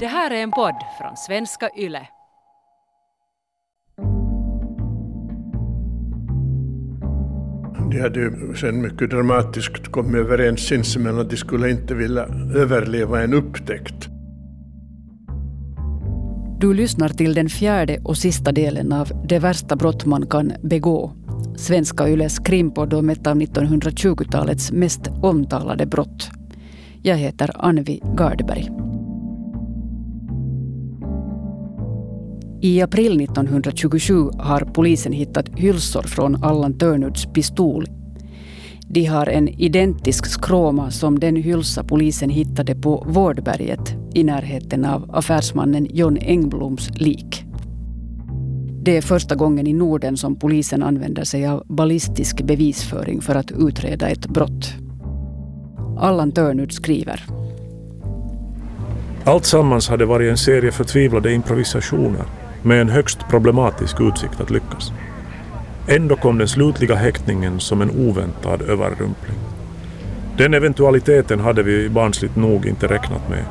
Det här är en podd från svenska YLE. De hade ju sen mycket dramatiskt kommit överens sinsemellan att de skulle inte vilja överleva en upptäckt. Du lyssnar till den fjärde och sista delen av Det värsta brott man kan begå. Svenska Yles krimpodd om ett av 1920-talets mest omtalade brott. Jag heter Anvi Gardberg. I april 1927 har polisen hittat hylsor från Allan Törnuds pistol. De har en identisk skråma som den hylsa polisen hittade på Vårdberget i närheten av affärsmannen John Engbloms lik. Det är första gången i Norden som polisen använder sig av ballistisk bevisföring för att utreda ett brott. Allan Törnud skriver. Alltsammans hade varit en serie förtvivlade improvisationer med en högst problematisk utsikt att lyckas. Ändå kom den slutliga häktningen som en oväntad överrumpling. Den eventualiteten hade vi barnsligt nog inte räknat med,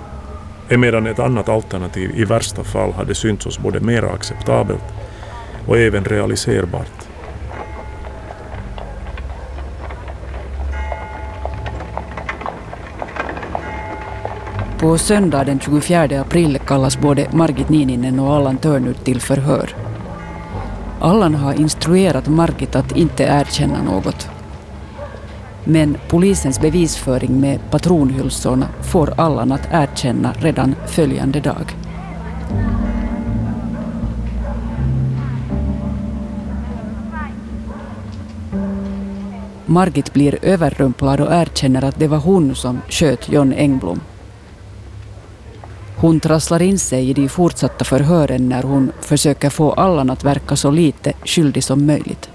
emedan ett annat alternativ i värsta fall hade synts oss både mer acceptabelt och även realiserbart. På söndag den 24 april kallas både Margit Niininen och Allan Törnud till förhör. Allan har instruerat Margit att inte erkänna något. Men polisens bevisföring med patronhylsorna får Allan att erkänna redan följande dag. Margit blir överrumplad och erkänner att det var hon som sköt John Engblom. Hon trasslar in sig i de fortsatta förhören när hon försöker få Allan att verka så lite skyldig som möjligt.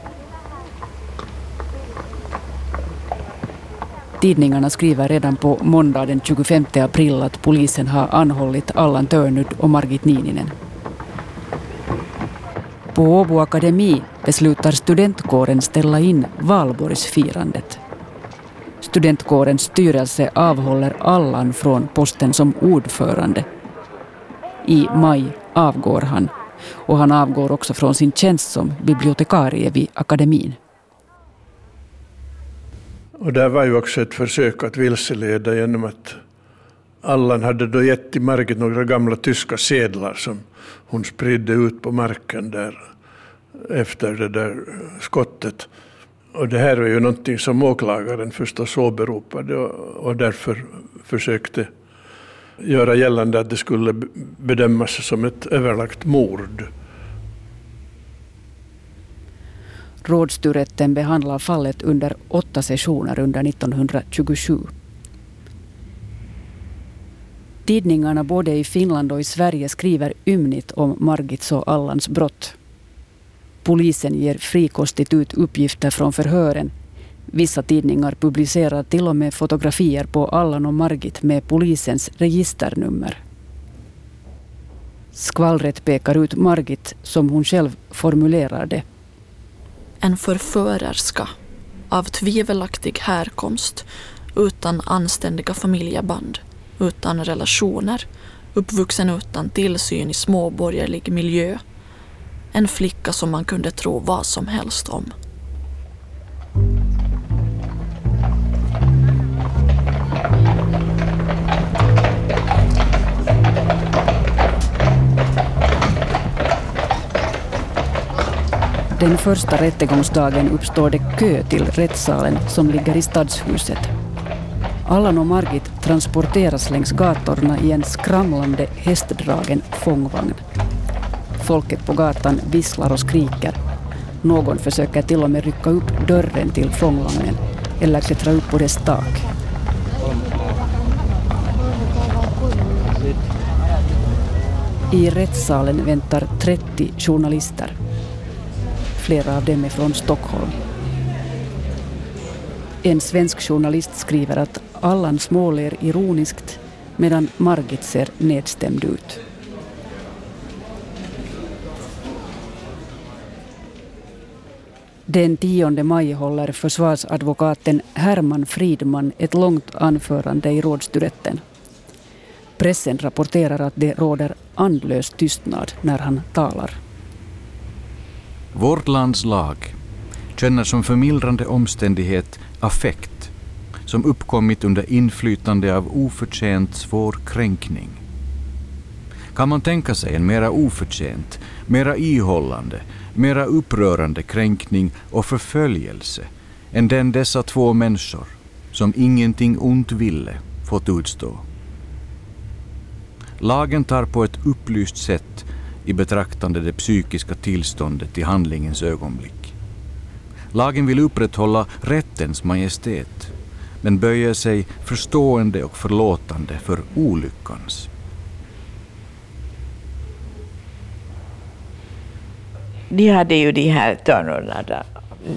Tidningarna skriver redan på måndag den 25 april att polisen har anhållit Allan Törnud och Margit Niininen. På Åbo Akademi beslutar studentkåren ställa in valborgsfirandet. Studentkårens styrelse avhåller Allan från posten som ordförande. I maj avgår han och han avgår också från sin tjänst som bibliotekarie vid akademin. Och där var ju också ett försök att vilseleda genom att Allan hade då gett till Margit några gamla tyska sedlar som hon spridde ut på marken där efter det där skottet. Och det här är ju någonting som åklagaren förstås åberopade och, och därför försökte göra gällande att det skulle bedömas som ett överlagt mord. Rådstyrrätten behandlar fallet under åtta sessioner under 1927. Tidningarna både i Finland och i Sverige skriver ymnigt om Margits och Allans brott. Polisen ger frikostigt ut uppgifter från förhören. Vissa tidningar publicerar till och med fotografier på Allan och Margit med polisens registernummer. Skvallret pekar ut Margit som hon själv formulerar det. En förförerska av tvivelaktig härkomst utan anständiga familjeband, utan relationer, uppvuxen utan tillsyn i småborgerlig miljö en flicka som man kunde tro vad som helst om. Den första rättegångsdagen uppstår det kö till rättssalen som ligger i Stadshuset. Allan och Margit transporteras längs gatorna i en skramlande hästdragen fångvagn. Folket på gatan visslar och skriker. Någon försöker till och med rycka upp dörren till fångvagnen eller klättra upp på dess tak. I rättssalen väntar 30 journalister. Flera av dem är från Stockholm. En svensk journalist skriver att Allan småler ironiskt medan Margit ser nedstämd ut. Den 10 maj håller försvarsadvokaten Herman Fridman ett långt anförande i rådsturetten. Pressen rapporterar att det råder andlös tystnad när han talar. Vårt lands lag känner som förmildrande omständighet affekt som uppkommit under inflytande av oförtjänt svår kränkning. Kan man tänka sig en mera oförtjänt, mera ihållande, mera upprörande kränkning och förföljelse än den dessa två människor, som ingenting ont ville, fått utstå? Lagen tar på ett upplyst sätt i betraktande det psykiska tillståndet i handlingens ögonblick. Lagen vill upprätthålla rättens majestät men böjer sig förstående och förlåtande för olyckans. De hade ju de här Törnröderna,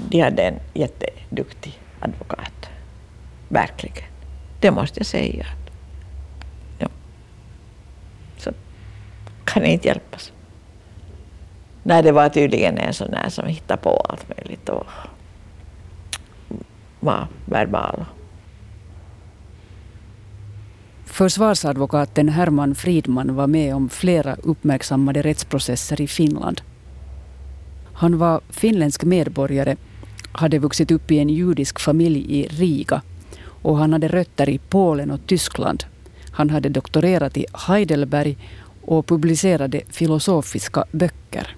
de hade en jätteduktig advokat. Verkligen. Det måste jag säga. Ja. Så kan det inte hjälpas. Nej, det var tydligen en sån där som hittade på allt möjligt och var verbal. Försvarsadvokaten Herman Fridman var med om flera uppmärksammade rättsprocesser i Finland. Han var finländsk medborgare, hade vuxit upp i en judisk familj i Riga och han hade rötter i Polen och Tyskland. Han hade doktorerat i Heidelberg och publicerade filosofiska böcker.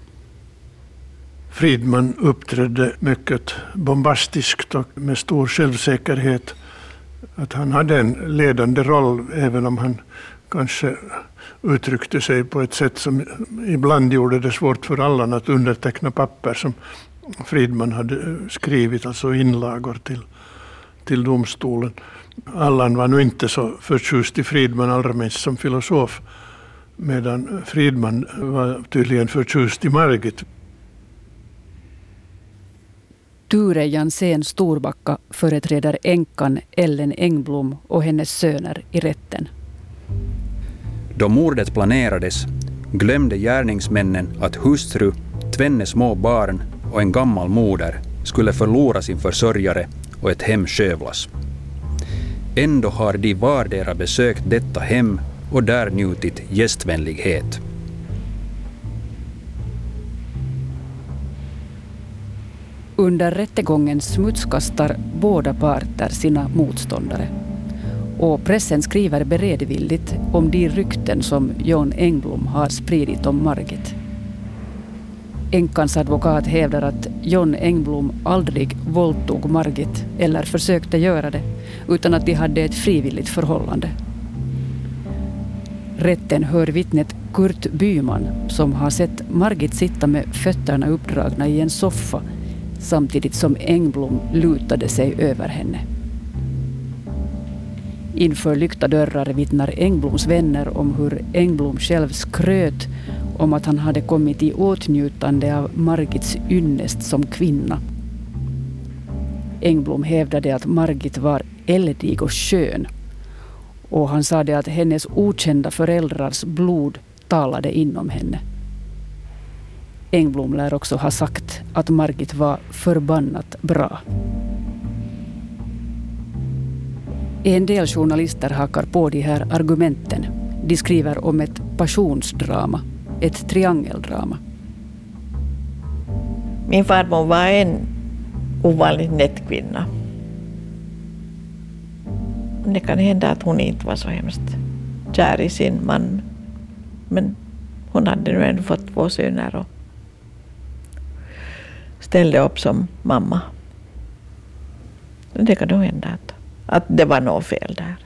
Fridman uppträdde mycket bombastiskt och med stor självsäkerhet. Att han hade en ledande roll, även om han kanske uttryckte sig på ett sätt som ibland gjorde det svårt för Allan att underteckna papper som Fridman hade eh, skrivit, alltså inlagor till, till domstolen. Allan var nu inte så förtjust i Fridman, allra minst som filosof, medan Fridman var tydligen förtjust i Margit. Ture Jansén Storbacka företräder änkan Ellen Engblom och hennes söner i rätten. Då mordet planerades glömde gärningsmännen att hustru, tvenne små barn och en gammal moder skulle förlora sin försörjare och ett hem skövlas. Ändå har de vardera besökt detta hem och där njutit gästvänlighet. Under rättegången smutskastar båda parter sina motståndare. Och pressen skriver beredvilligt om de rykten som John Engblom har spridit om Margit. Änkans advokat hävdar att John Engblom aldrig våldtog Margit eller försökte göra det, utan att de hade ett frivilligt förhållande. Rätten hör vittnet Kurt Byman som har sett Margit sitta med fötterna uppdragna i en soffa samtidigt som Engblom lutade sig över henne. Inför lyckta dörrar vittnar Engbloms vänner om hur Engblom själv skröt om att han hade kommit i åtnjutande av Margits ynnest som kvinna. Engblom hävdade att Margit var eldig och skön och han sade att hennes okända föräldrars blod talade inom henne. Engblom lär också ha sagt att Margit var förbannat bra. En del journalister hakar på de här argumenten. De skriver om ett passionsdrama, ett triangeldrama. Min farmor var en ovanligt nätt kvinna. Det kan hända att hon inte var så hemskt kär i sin man. Men hon hade nu ändå fått två söner och ställde upp som mamma. Det kan nog hända att, att det var något fel där.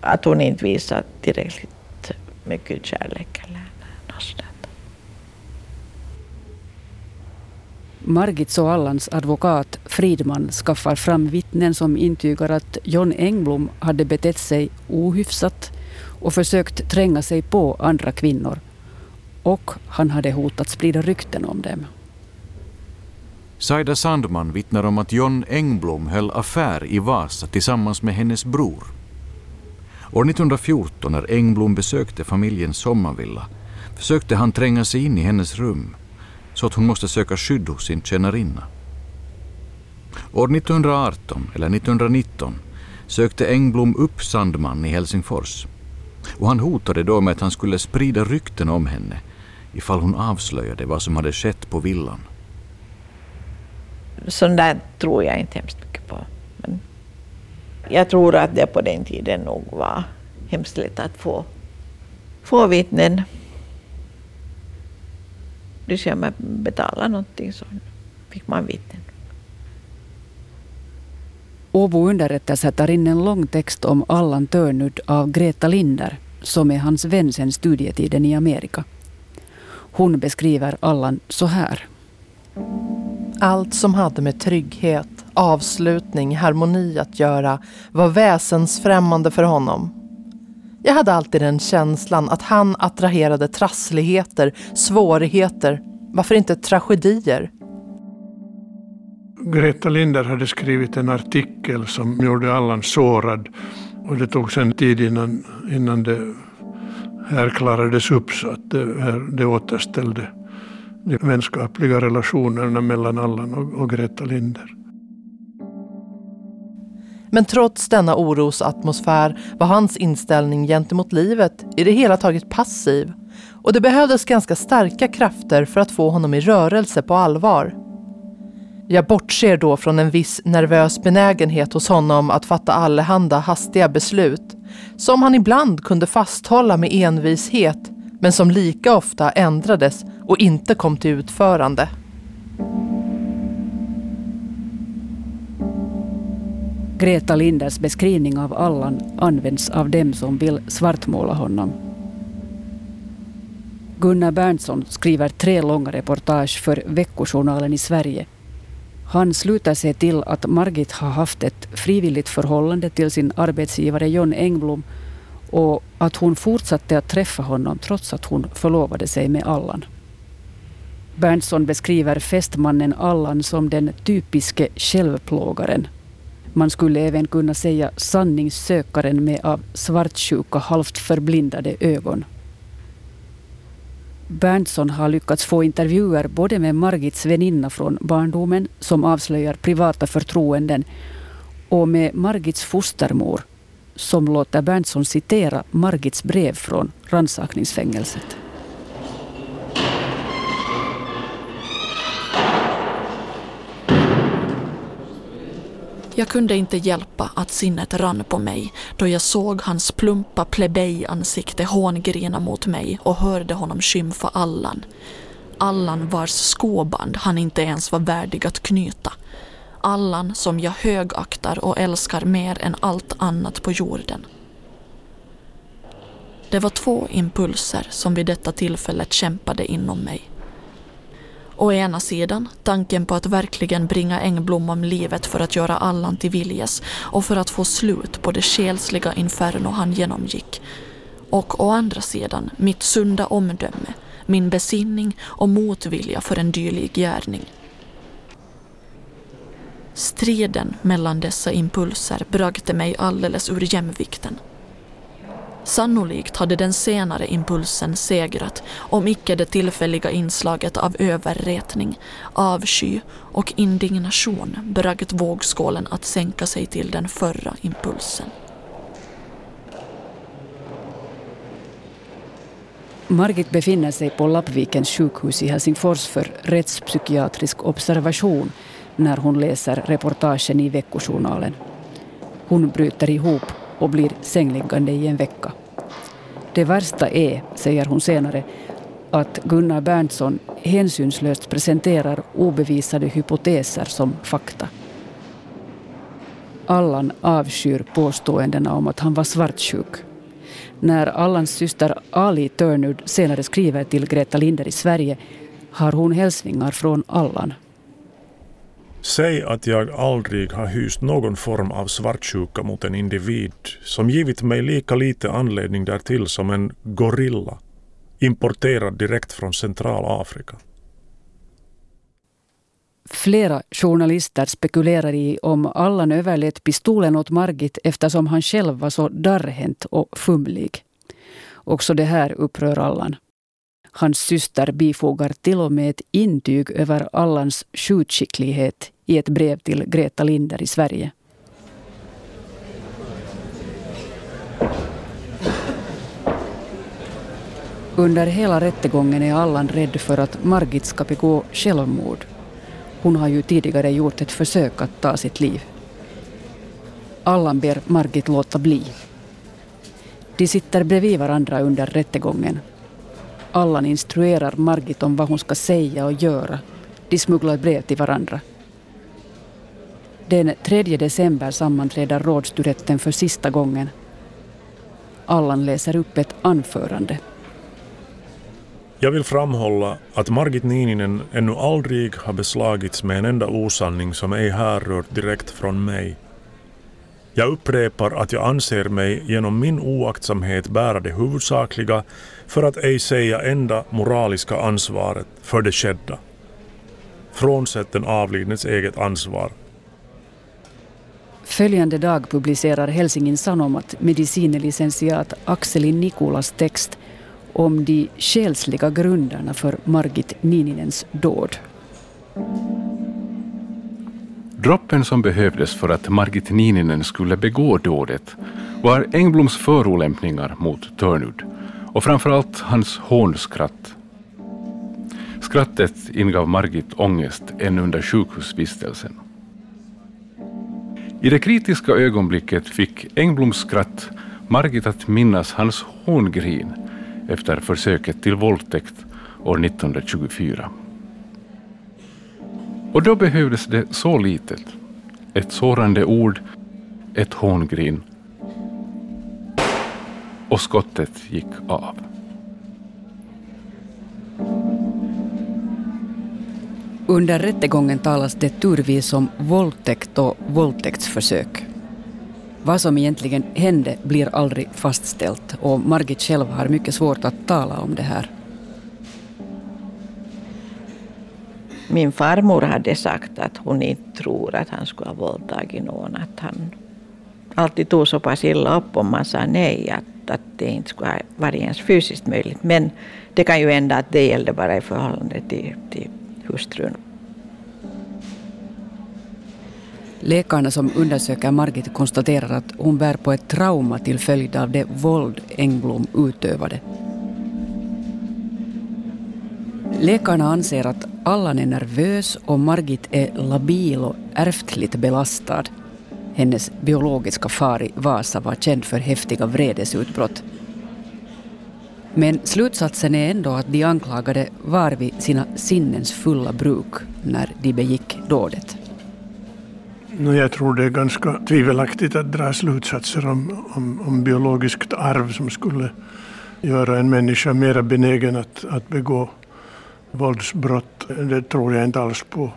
Att hon inte visade tillräckligt mycket kärlek eller något sådant. Margits och Allans advokat Fridman skaffar fram vittnen som intygar att John Engblom hade betett sig ohyfsat och försökt tränga sig på andra kvinnor och han hade hotat sprida rykten om dem. Saida Sandman vittnar om att John Engblom höll affär i Vasa tillsammans med hennes bror. År 1914 när Engblom besökte familjens sommarvilla försökte han tränga sig in i hennes rum så att hon måste söka skydd hos sin tjänarinna. År 1918 eller 1919 sökte Engblom upp Sandman i Helsingfors. Och han hotade då med att han skulle sprida rykten om henne ifall hon avslöjade vad som hade skett på villan. Sånt där tror jag inte hemskt mycket på. Men jag tror att det på den tiden nog var hemskt lätt att få, få vittnen. Det ska man betala någonting så fick man vittnen. Åbo underrättelse tar in en lång text om Allan Törnud av Greta Linder som är hans vän sedan studietiden i Amerika. Hon beskriver Allan så här. Allt som hade med trygghet, avslutning, harmoni att göra var väsensfrämmande för honom. Jag hade alltid den känslan att han attraherade trassligheter, svårigheter, varför inte tragedier? Greta Linder hade skrivit en artikel som gjorde Allan sårad. Och det tog sen tid innan, innan det här klarades upp så att det, här, det återställde de vänskapliga relationerna mellan Allan och, och Greta Linder. Men trots denna orosatmosfär var hans inställning gentemot livet i det hela taget passiv. Och det behövdes ganska starka krafter för att få honom i rörelse på allvar. Jag bortser då från en viss nervös benägenhet hos honom att fatta allehanda hastiga beslut, som han ibland kunde fasthålla med envishet, men som lika ofta ändrades och inte kom till utförande. Greta Linders beskrivning av Allan används av dem som vill svartmåla honom. Gunnar Berntsson skriver tre långa reportage för Veckojournalen i Sverige han slutar sig till att Margit har haft ett frivilligt förhållande till sin arbetsgivare John Engblom och att hon fortsatte att träffa honom trots att hon förlovade sig med Allan. Berntsson beskriver fästmannen Allan som den typiske självplågaren. Man skulle även kunna säga sanningssökaren med av svartsjuka halvt förblindade ögon. Berntsson har lyckats få intervjuer både med Margits väninna från barndomen som avslöjar privata förtroenden och med Margits fostermor som låter Berntsson citera Margits brev från rannsakningsfängelset. Jag kunde inte hjälpa att sinnet rann på mig då jag såg hans plumpa plebejansikte hångrina mot mig och hörde honom skymfa Allan. Allan vars skoband han inte ens var värdig att knyta. Allan som jag högaktar och älskar mer än allt annat på jorden. Det var två impulser som vid detta tillfället kämpade inom mig. Å ena sidan tanken på att verkligen bringa Engblom om livet för att göra Allan till viljes och för att få slut på det själsliga inferno han genomgick. Och å andra sidan mitt sunda omdöme, min besinning och motvilja för en dylik gärning. Striden mellan dessa impulser bragte mig alldeles ur jämvikten. Sannolikt hade den senare impulsen segrat om icke det tillfälliga inslaget av överretning, avsky och indignation bragt vågskålen att sänka sig till den förra impulsen. Margit befinner sig på Lappvikens sjukhus i Helsingfors för rättspsykiatrisk observation när hon läser reportagen i Veckojournalen. Hon bryter ihop och blir sängliggande i en vecka. Det värsta är, säger hon senare, att Gunnar Berntsson hänsynslöst presenterar obevisade hypoteser som fakta. Allan avskyr påståendena om att han var svartsjuk. När Allans syster Ali Törnud senare skriver till Greta Linder i Sverige har hon hälsningar från Allan. Säg att jag aldrig har hyst någon form av svartsjuka mot en individ som givit mig lika lite anledning därtill som en gorilla importerad direkt från Centralafrika. Flera journalister spekulerar i om Allan överlät pistolen åt Margit eftersom han själv var så darrhänt och fumlig. Också det här upprör Allan. Hans syster bifogar till och med ett intyg över Allans skjutskicklighet i ett brev till Greta Linder i Sverige. Under hela rättegången är Allan rädd för att Margit ska begå självmord. Hon har ju tidigare gjort ett försök att ta sitt liv. Allan ber Margit låta bli. De sitter bredvid varandra under rättegången. Allan instruerar Margit om vad hon ska säga och göra. De smugglar brev till varandra. Den 3 december sammanträder rådstyretten för sista gången. Allan läser upp ett anförande. Jag vill framhålla att Margit Niininen ännu aldrig har beslagits med en enda osanning som ej härrört direkt från mig. Jag upprepar att jag anser mig genom min oaktsamhet bära det huvudsakliga för att ej säga enda moraliska ansvaret för det skedda. Frånsett den avlidnes eget ansvar. Följande dag publicerar Helsingin Sanomat medicinlicentiat Akseli Nikulas text om de själsliga grunderna för Margit Niininens dåd. Droppen som behövdes för att Margit Niininen skulle begå dådet var Engbloms förolämpningar mot Törnud och framförallt hans hånskratt. Skrattet ingav Margit ångest ännu under sjukhusvistelsen. I det kritiska ögonblicket fick Engbloms skratt Margit att minnas hans hångrin efter försöket till våldtäkt år 1924. Och då behövdes det så litet. Ett sårande ord, ett hångrin och skottet gick av. Under rättegången talas det turvis om våldtäkt och våldtäktsförsök. Vad som egentligen hände blir aldrig fastställt och Margit själv har mycket svårt att tala om det här. Min farmor hade sagt att hon inte tror att han skulle ha våldtagit någon. Att han alltid tog så pass illa upp om man sa nej att, att det inte skulle ha varit ens fysiskt möjligt. Men det kan ju hända att det gällde bara i förhållande till, till hustrun. Läkarna som undersöker Margit konstaterar att hon bär på ett trauma till följd av det våld Engblom utövade. Läkarna anser att Allan är nervös och Margit är labil och ärftligt belastad. Hennes biologiska far i Vasa var känd för häftiga vredesutbrott. Men slutsatsen är ändå att de anklagade var vid sina sinnens fulla bruk när de begick dådet. Jag tror det är ganska tvivelaktigt att dra slutsatser om, om, om biologiskt arv som skulle göra en människa mer benägen att, att begå våldsbrott. Det tror jag inte alls på.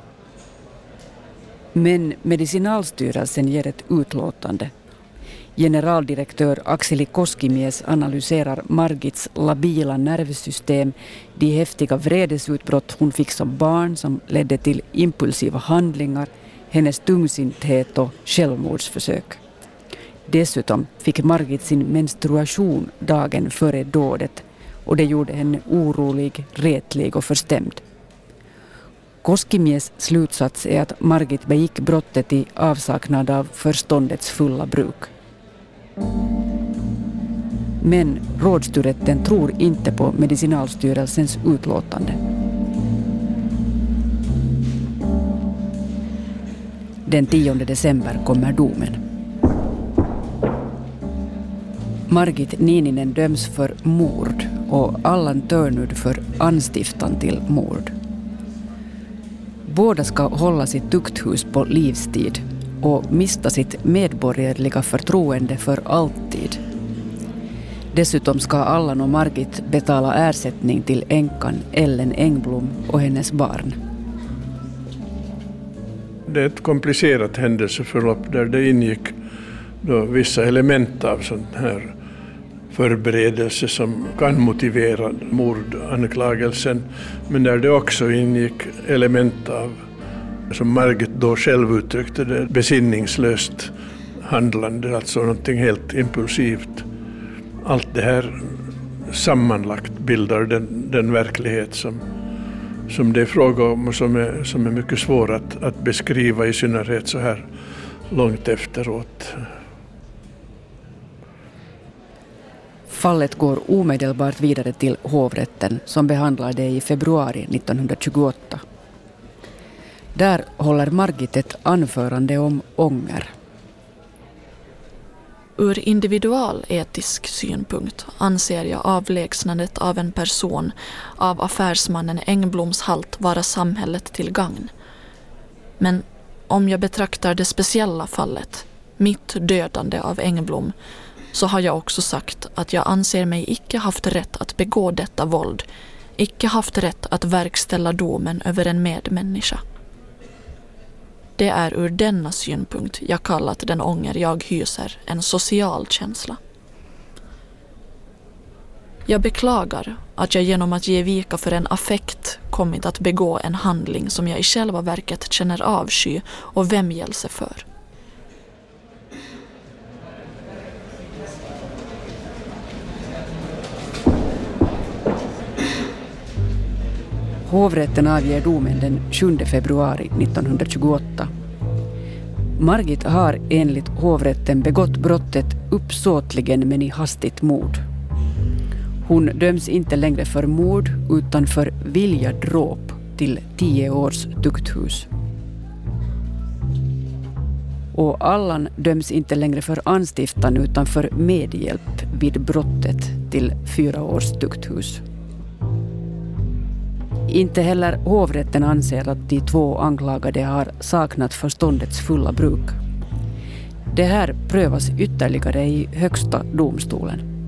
Men Medicinalstyrelsen ger ett utlåtande. Generaldirektör Axeli Koskimies analyserar Margits labila nervsystem, de häftiga vredesutbrott hon fick som barn som ledde till impulsiva handlingar, hennes tungsinthet och självmordsförsök. Dessutom fick Margit sin menstruation dagen före dådet och det gjorde henne orolig, retlig och förstämd. Koskimies slutsats är att Margit begick brottet i avsaknad av förståndets fulla bruk. Men rådstyretten tror inte på Medicinalstyrelsens utlåtande. Den 10 december kommer domen. Margit Niininen döms för mord och Allan Törnud för anstiftan till mord. Båda ska hållas i tukthus på livstid och mista sitt medborgerliga förtroende för alltid. Dessutom ska Allan och Margit betala ersättning till änkan Ellen Engblom och hennes barn. Det är ett komplicerat händelseförlopp där det ingick då vissa element av sånt här förberedelse som kan motivera mordanklagelsen, men där det också ingick element av, som Margit då själv uttryckte det, besinningslöst handlande, alltså någonting helt impulsivt. Allt det här sammanlagt bildar den, den verklighet som, som det är fråga om och som är, som är mycket svår att, att beskriva, i synnerhet så här långt efteråt. Fallet går omedelbart vidare till hovrätten som behandlar det i februari 1928. Där håller Margit ett anförande om ånger. Ur individualetisk synpunkt anser jag avlägsnandet av en person av affärsmannen Engbloms halt vara samhället till gagn. Men om jag betraktar det speciella fallet, mitt dödande av Engblom, så har jag också sagt att jag anser mig icke haft rätt att begå detta våld, icke haft rätt att verkställa domen över en medmänniska. Det är ur denna synpunkt jag kallat den ånger jag hyser en social känsla. Jag beklagar att jag genom att ge vika för en affekt kommit att begå en handling som jag i själva verket känner avsky och vämjelse för. Hovrätten avger domen den 7 februari 1928. Margit har enligt hovrätten begått brottet uppsåtligen men i hastigt mord. Hon döms inte längre för mord utan för vilja dråp till tio års tukthus. Och Allan döms inte längre för anstiftan utan för medhjälp vid brottet till fyra års tukthus. Inte heller hovrätten anser att de två anklagade har saknat förståndets fulla bruk. Det här prövas ytterligare i Högsta domstolen.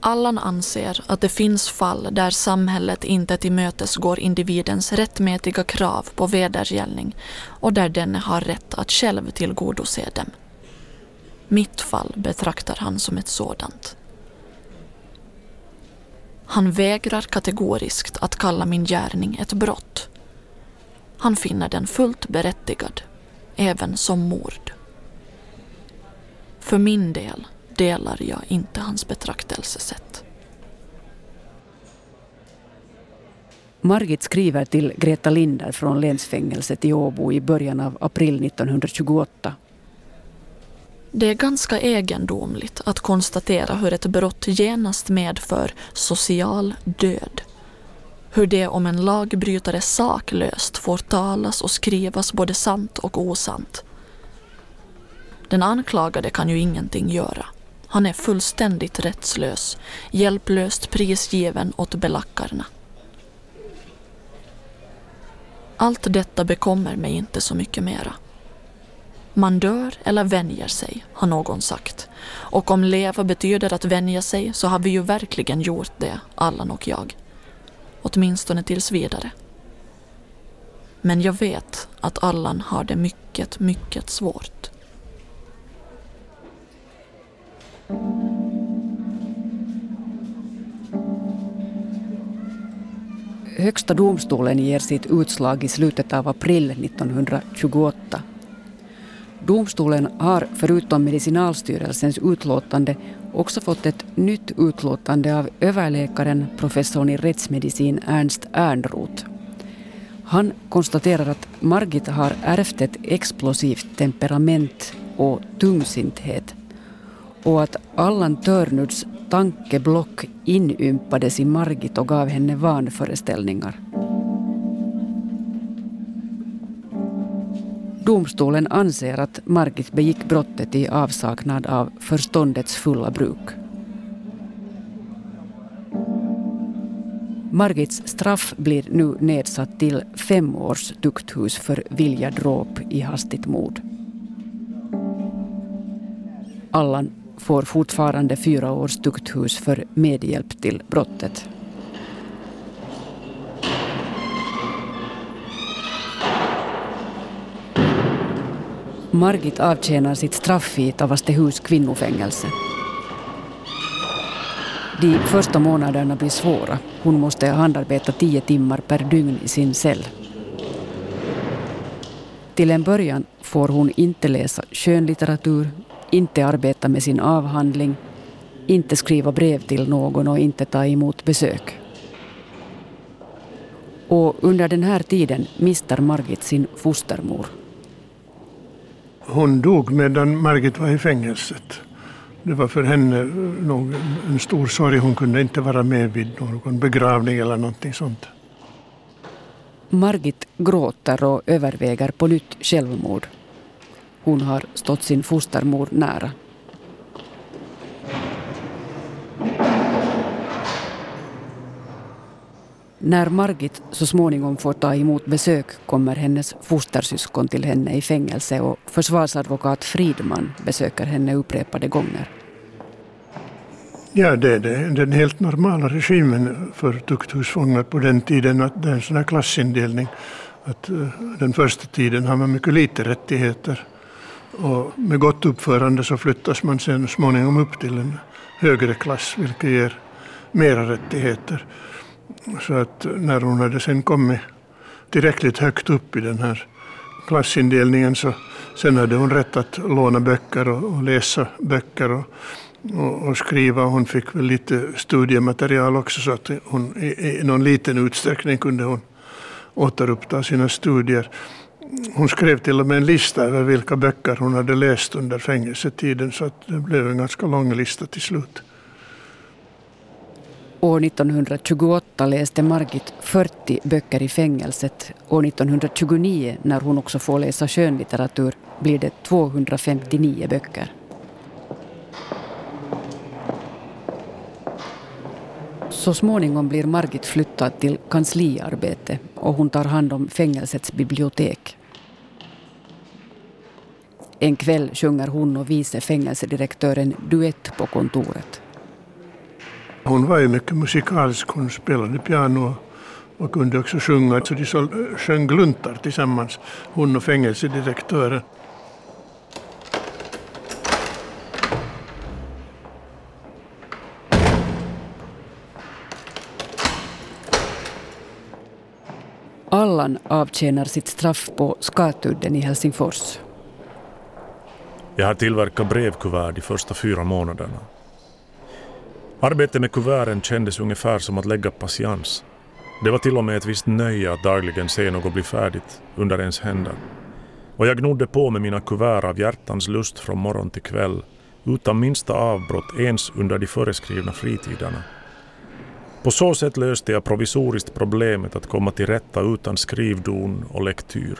Allan anser att det finns fall där samhället inte tillmötesgår individens rättmätiga krav på vedergällning och där denne har rätt att själv tillgodose dem. Mitt fall betraktar han som ett sådant. Han vägrar kategoriskt att kalla min gärning ett brott. Han finner den fullt berättigad, även som mord. För min del delar jag inte hans betraktelsesätt. Margit skriver till Greta Linder från länsfängelset i Åbo i början av april 1928 det är ganska egendomligt att konstatera hur ett brott genast medför social död. Hur det om en lagbrytare saklöst får talas och skrivas både sant och osant. Den anklagade kan ju ingenting göra. Han är fullständigt rättslös, hjälplöst prisgiven åt belackarna. Allt detta bekommer mig inte så mycket mera. Man dör eller vänjer sig, har någon sagt. Och om leva betyder att vänja sig så har vi ju verkligen gjort det, Allan och jag. Åtminstone tills vidare. Men jag vet att Allan har det mycket, mycket svårt. Högsta domstolen ger sitt utslag i slutet av april 1928 Domstolen har förutom Medicinalstyrelsens utlåtande också fått ett nytt utlåtande av överläkaren, professorn i rättsmedicin Ernst Ernroth. Han konstaterar att Margit har ärvt ett explosivt temperament och tungsinthet och att Allan Törnuds tankeblock inympades i Margit och gav henne vanföreställningar. Domstolen anser att Margit begick brottet i avsaknad av förståndets fulla bruk. Margits straff blir nu nedsatt till fem års tukthus för vilja dråp i hastigt mord. Allan får fortfarande fyra års tukthus för medhjälp till brottet. Margit avtjänar sitt straff i Tavastehus kvinnofängelse. De första månaderna blir svåra. Hon måste handarbeta tio timmar per dygn i sin cell. Till en början får hon inte läsa skönlitteratur, inte arbeta med sin avhandling, inte skriva brev till någon och inte ta emot besök. Och under den här tiden mister Margit sin fostermor. Hon dog medan Margit var i fängelset. Det var för henne nog en stor sorg. Hon kunde inte vara med vid någon begravning eller någonting sånt. Margit gråter och överväger på nytt självmord. Hon har stått sin fostermor nära. När Margit så småningom får ta emot besök kommer hennes fostersyskon till henne i fängelse och försvarsadvokat Fridman besöker henne upprepade gånger. Ja, det är den helt normala regimen för tukthusfångar på den tiden. att Det är en sån här klassindelning. Att eh, den första tiden har man mycket lite rättigheter. Och med gott uppförande så flyttas man sen småningom upp till en högre klass, vilket ger mera rättigheter. Så att när hon hade sen kommit tillräckligt högt upp i den här klassindelningen så sen hade hon rätt att låna böcker och, och läsa böcker och, och, och, skriva. Hon fick väl lite studiematerial också så att hon i, i någon liten utsträckning kunde hon återuppta sina studier. Hon skrev till och med en lista över vilka böcker hon hade läst under fängelsetiden så att det blev en ganska lång lista till slut. År 1928 läste Margit 40 böcker i fängelset. År 1929, när hon också får läsa skönlitteratur, blir det 259 böcker. Så småningom blir Margit flyttad till kansliarbete och hon tar hand om fängelsets bibliotek. En kväll sjunger hon och vice fängelsedirektören duett på kontoret. Hon var ju mycket musikalisk. Hon spelade piano och kunde också sjunga. Så de sjöng gluntar tillsammans, hon och fängelsedirektören. Allan avtjänar sitt straff på Skatudden i Helsingfors. Jag har tillverkat brevkuvert de första fyra månaderna. Arbetet med kuverten kändes ungefär som att lägga patiens. Det var till och med ett visst nöje att dagligen se något bli färdigt under ens händer. Och jag gnodde på med mina kuvert av hjärtans lust från morgon till kväll utan minsta avbrott ens under de föreskrivna fritiderna. På så sätt löste jag provisoriskt problemet att komma till rätta utan skrivdon och lektyr.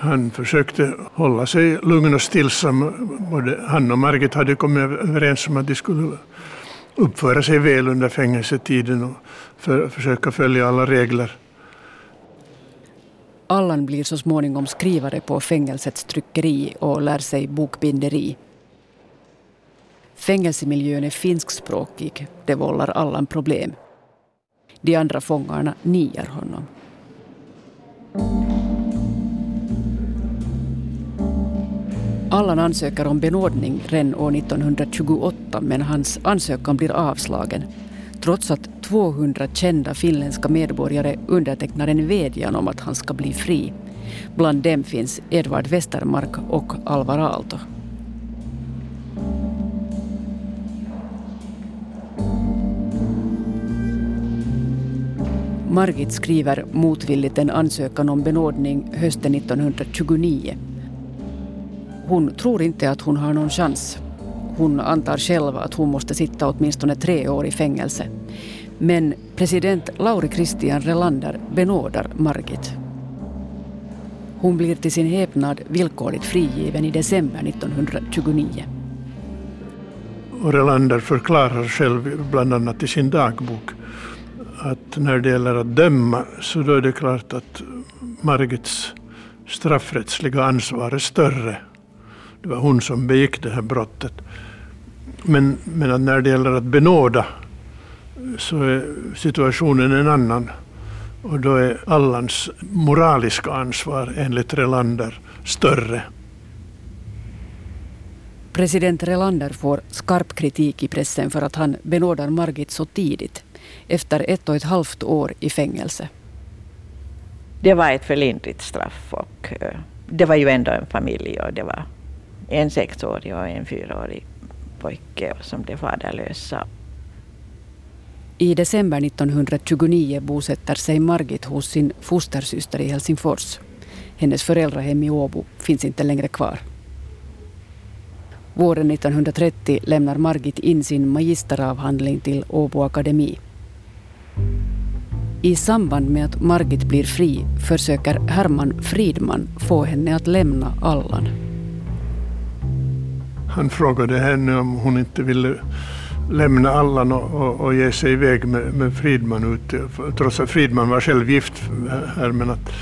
Han försökte hålla sig lugn och stillsam. Både han och Margit hade kommit överens om att de skulle uppföra sig väl under fängelsetiden och för, försöka följa alla regler. Allan blir så småningom skrivare på fängelsets tryckeri och lär sig bokbinderi. Fängelsemiljön är finskspråkig. Det vållar Allan problem. De andra fångarna niar honom. Allan ansöker om benådning redan år 1928 men hans ansökan blir avslagen trots att 200 kända finländska medborgare undertecknar en vädjan om att han ska bli fri. Bland dem finns Edvard Westermark och Alvar Aalto. Margit skriver motvilligt en ansökan om benådning hösten 1929 hon tror inte att hon har någon chans. Hon antar själv att hon måste sitta åtminstone tre år i fängelse. Men president Lauri Christian Relander benådar Margit. Hon blir till sin häpnad villkorligt frigiven i december 1929. Och Relander förklarar själv, bland annat i sin dagbok, att när det gäller att döma så då är det klart att Margits straffrättsliga ansvar är större det var hon som begick det här brottet. Men, men när det gäller att benåda så är situationen en annan. Och då är Allans moraliska ansvar enligt Relander större. President Relander får skarp kritik i pressen för att han benådar Margit så tidigt, efter ett och ett halvt år i fängelse. Det var ett för lindrigt straff och eh, det var ju ändå en familj och det var en sexårig och en fyraårig pojke som blev faderlösa. I december 1929 bosätter sig Margit hos sin fostersyster i Helsingfors. Hennes föräldrahem i Åbo finns inte längre kvar. Våren 1930 lämnar Margit in sin magisteravhandling till Åbo Akademi. I samband med att Margit blir fri försöker Herman Fridman få henne att lämna Allan. Han frågade henne om hon inte ville lämna Allan och, och, och ge sig iväg med, med Fridman ut. Trots att Fridman var själv gift här men att,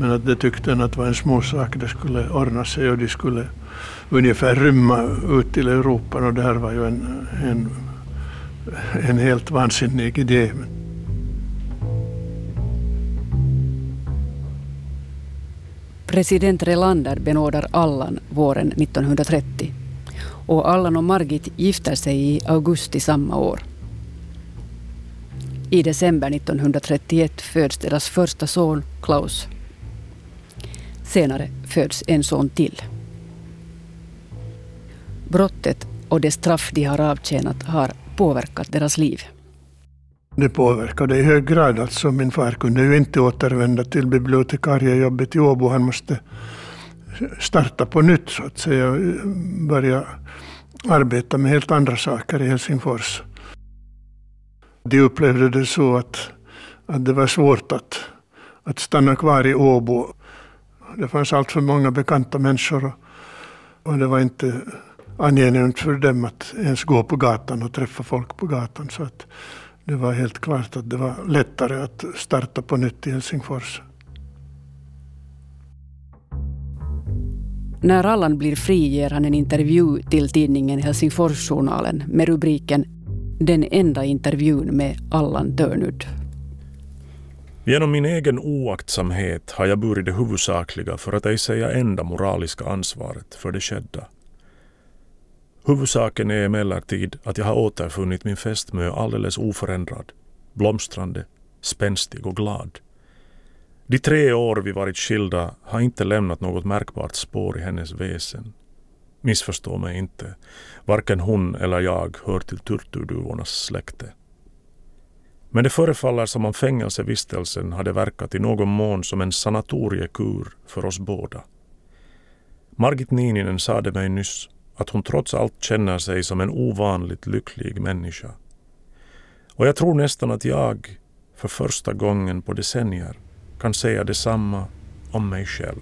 men att det tyckte han att var en småsak. Det skulle ordna sig och de skulle ungefär rymma ut till Europa och det här var ju en, en, en helt vansinnig idé. President Relander benådar Allan våren 1930 och Allan och Margit gifter sig i augusti samma år. I december 1931 föds deras första son Klaus. Senare föds en son till. Brottet och det straff de har avtjänat har påverkat deras liv. Det påverkade i hög grad. Alltså min far kunde ju inte återvända till bibliotekariejobbet i Åbo. Han måste starta på nytt så att säga. och Börja arbeta med helt andra saker i Helsingfors. De upplevde det så att, att det var svårt att, att stanna kvar i Åbo. Det fanns allt för många bekanta människor och, och det var inte angenämt för dem att ens gå på gatan och träffa folk på gatan. Så att det var helt klart att det var lättare att starta på nytt i Helsingfors. När Allan blir fri ger han en intervju till tidningen Helsingforsjournalen med rubriken Den enda intervjun med Allan Törnud. Genom min egen oaktsamhet har jag burit det huvudsakliga för att ej säga enda moraliska ansvaret för det skedda. Huvudsaken är emellertid att jag har återfunnit min fästmö alldeles oförändrad, blomstrande, spänstig och glad. De tre år vi varit skilda har inte lämnat något märkbart spår i hennes väsen. Missförstå mig inte. Varken hon eller jag hör till turturduvornas släkte. Men det förefaller som om fängelsevistelsen hade verkat i någon mån som en sanatoriekur för oss båda. Margit Niininen sade mig nyss att hon trots allt känner sig som en ovanligt lycklig människa. Och jag tror nästan att jag, för första gången på decennier, kan säga detsamma om mig själv.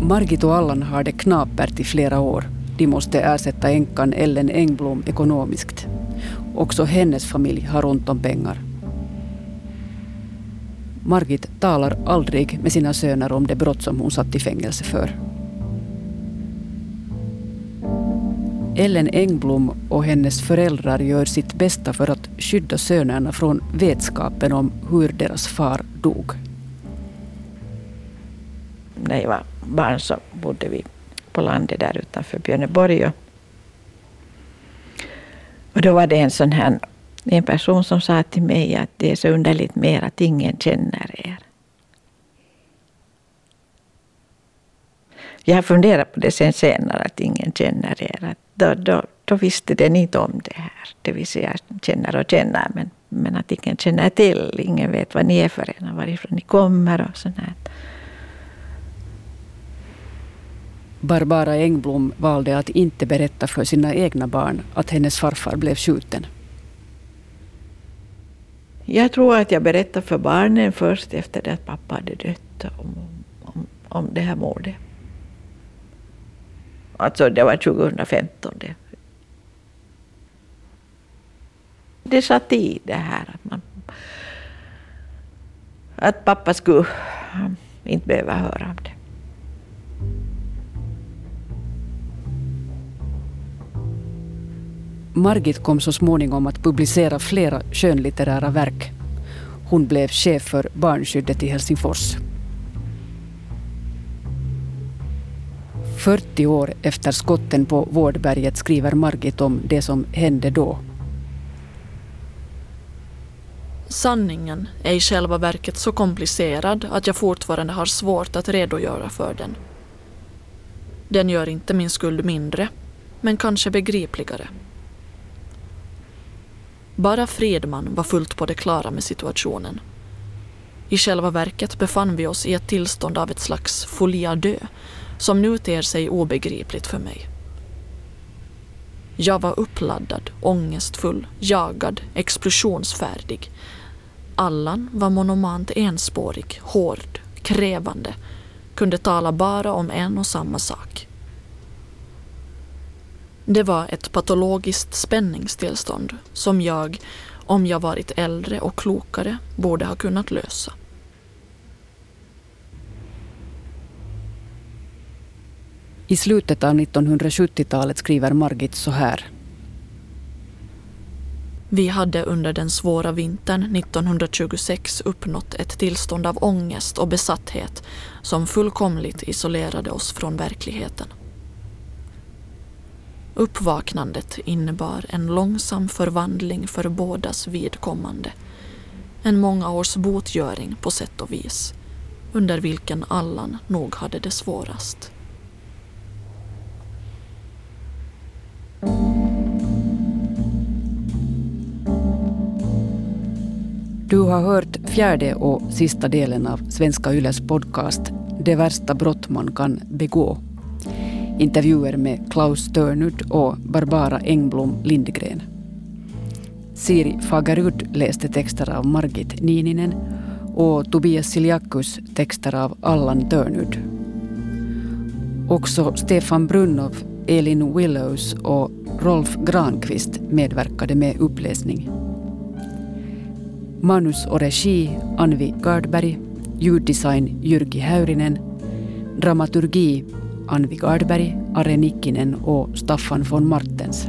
Margit och Allan har det knapert i flera år. De måste ersätta änkan Ellen Engblom ekonomiskt. Också hennes familj har ont om pengar. Margit talar aldrig med sina söner om det brott som hon satt i fängelse för. Ellen Engblom och hennes föräldrar gör sitt bästa för att skydda sönerna från vetskapen om hur deras far dog. När jag var barn så bodde vi på landet där utanför Björneborg. Och då var det en sån här en person som sa till mig att det är så underligt mer att ingen känner er. Jag har funderat på det sen senare, att ingen känner er. Att då, då, då visste den inte om det här. Det vill säga känner och känner, men, men att ingen känner till. Ingen vet vad ni är för en, varifrån ni kommer och sånt här. Barbara Engblom valde att inte berätta för sina egna barn att hennes farfar blev skjuten. Jag tror att jag berättade för barnen först efter det att pappa hade dött om, om, om det här mordet. Alltså det var 2015. Det, det satt i det här att, man, att pappa skulle mm, inte behöva höra om det. Margit kom så småningom att publicera flera skönlitterära verk. Hon blev chef för barnskyddet i Helsingfors. 40 år efter skotten på Vårdberget skriver Margit om det som hände då. Sanningen är i själva verket så komplicerad att jag fortfarande har svårt att redogöra för den. Den gör inte min skuld mindre, men kanske begripligare. Bara Fredman var fullt på det klara med situationen. I själva verket befann vi oss i ett tillstånd av ett slags folia dö som nu ter sig obegripligt för mig. Jag var uppladdad, ångestfull, jagad, explosionsfärdig. Allan var monomant enspårig, hård, krävande, kunde tala bara om en och samma sak. Det var ett patologiskt spänningstillstånd som jag, om jag varit äldre och klokare, borde ha kunnat lösa. I slutet av 1970-talet skriver Margit så här. Vi hade under den svåra vintern 1926 uppnått ett tillstånd av ångest och besatthet som fullkomligt isolerade oss från verkligheten. Uppvaknandet innebar en långsam förvandling för bådas vidkommande. En många års botgöring på sätt och vis, under vilken Allan nog hade det svårast. Du har hört fjärde och sista delen av Svenska Yles podcast Det värsta brott man kan begå. Intervjuer med Klaus Törnud och Barbara Engblom Lindgren. Siri Fagerud läste texter av Margit Nininen och Tobias Siljakus texter av Allan Törnud. Också Stefan Brunnov, Elin Willows och Rolf Granqvist medverkade med uppläsning. Manus och regi Anvi Gardberg, ljuddesign Jyrki Häyrinen, dramaturgi Anvi Gardberg, Are Nikkinen och Staffan von Martens.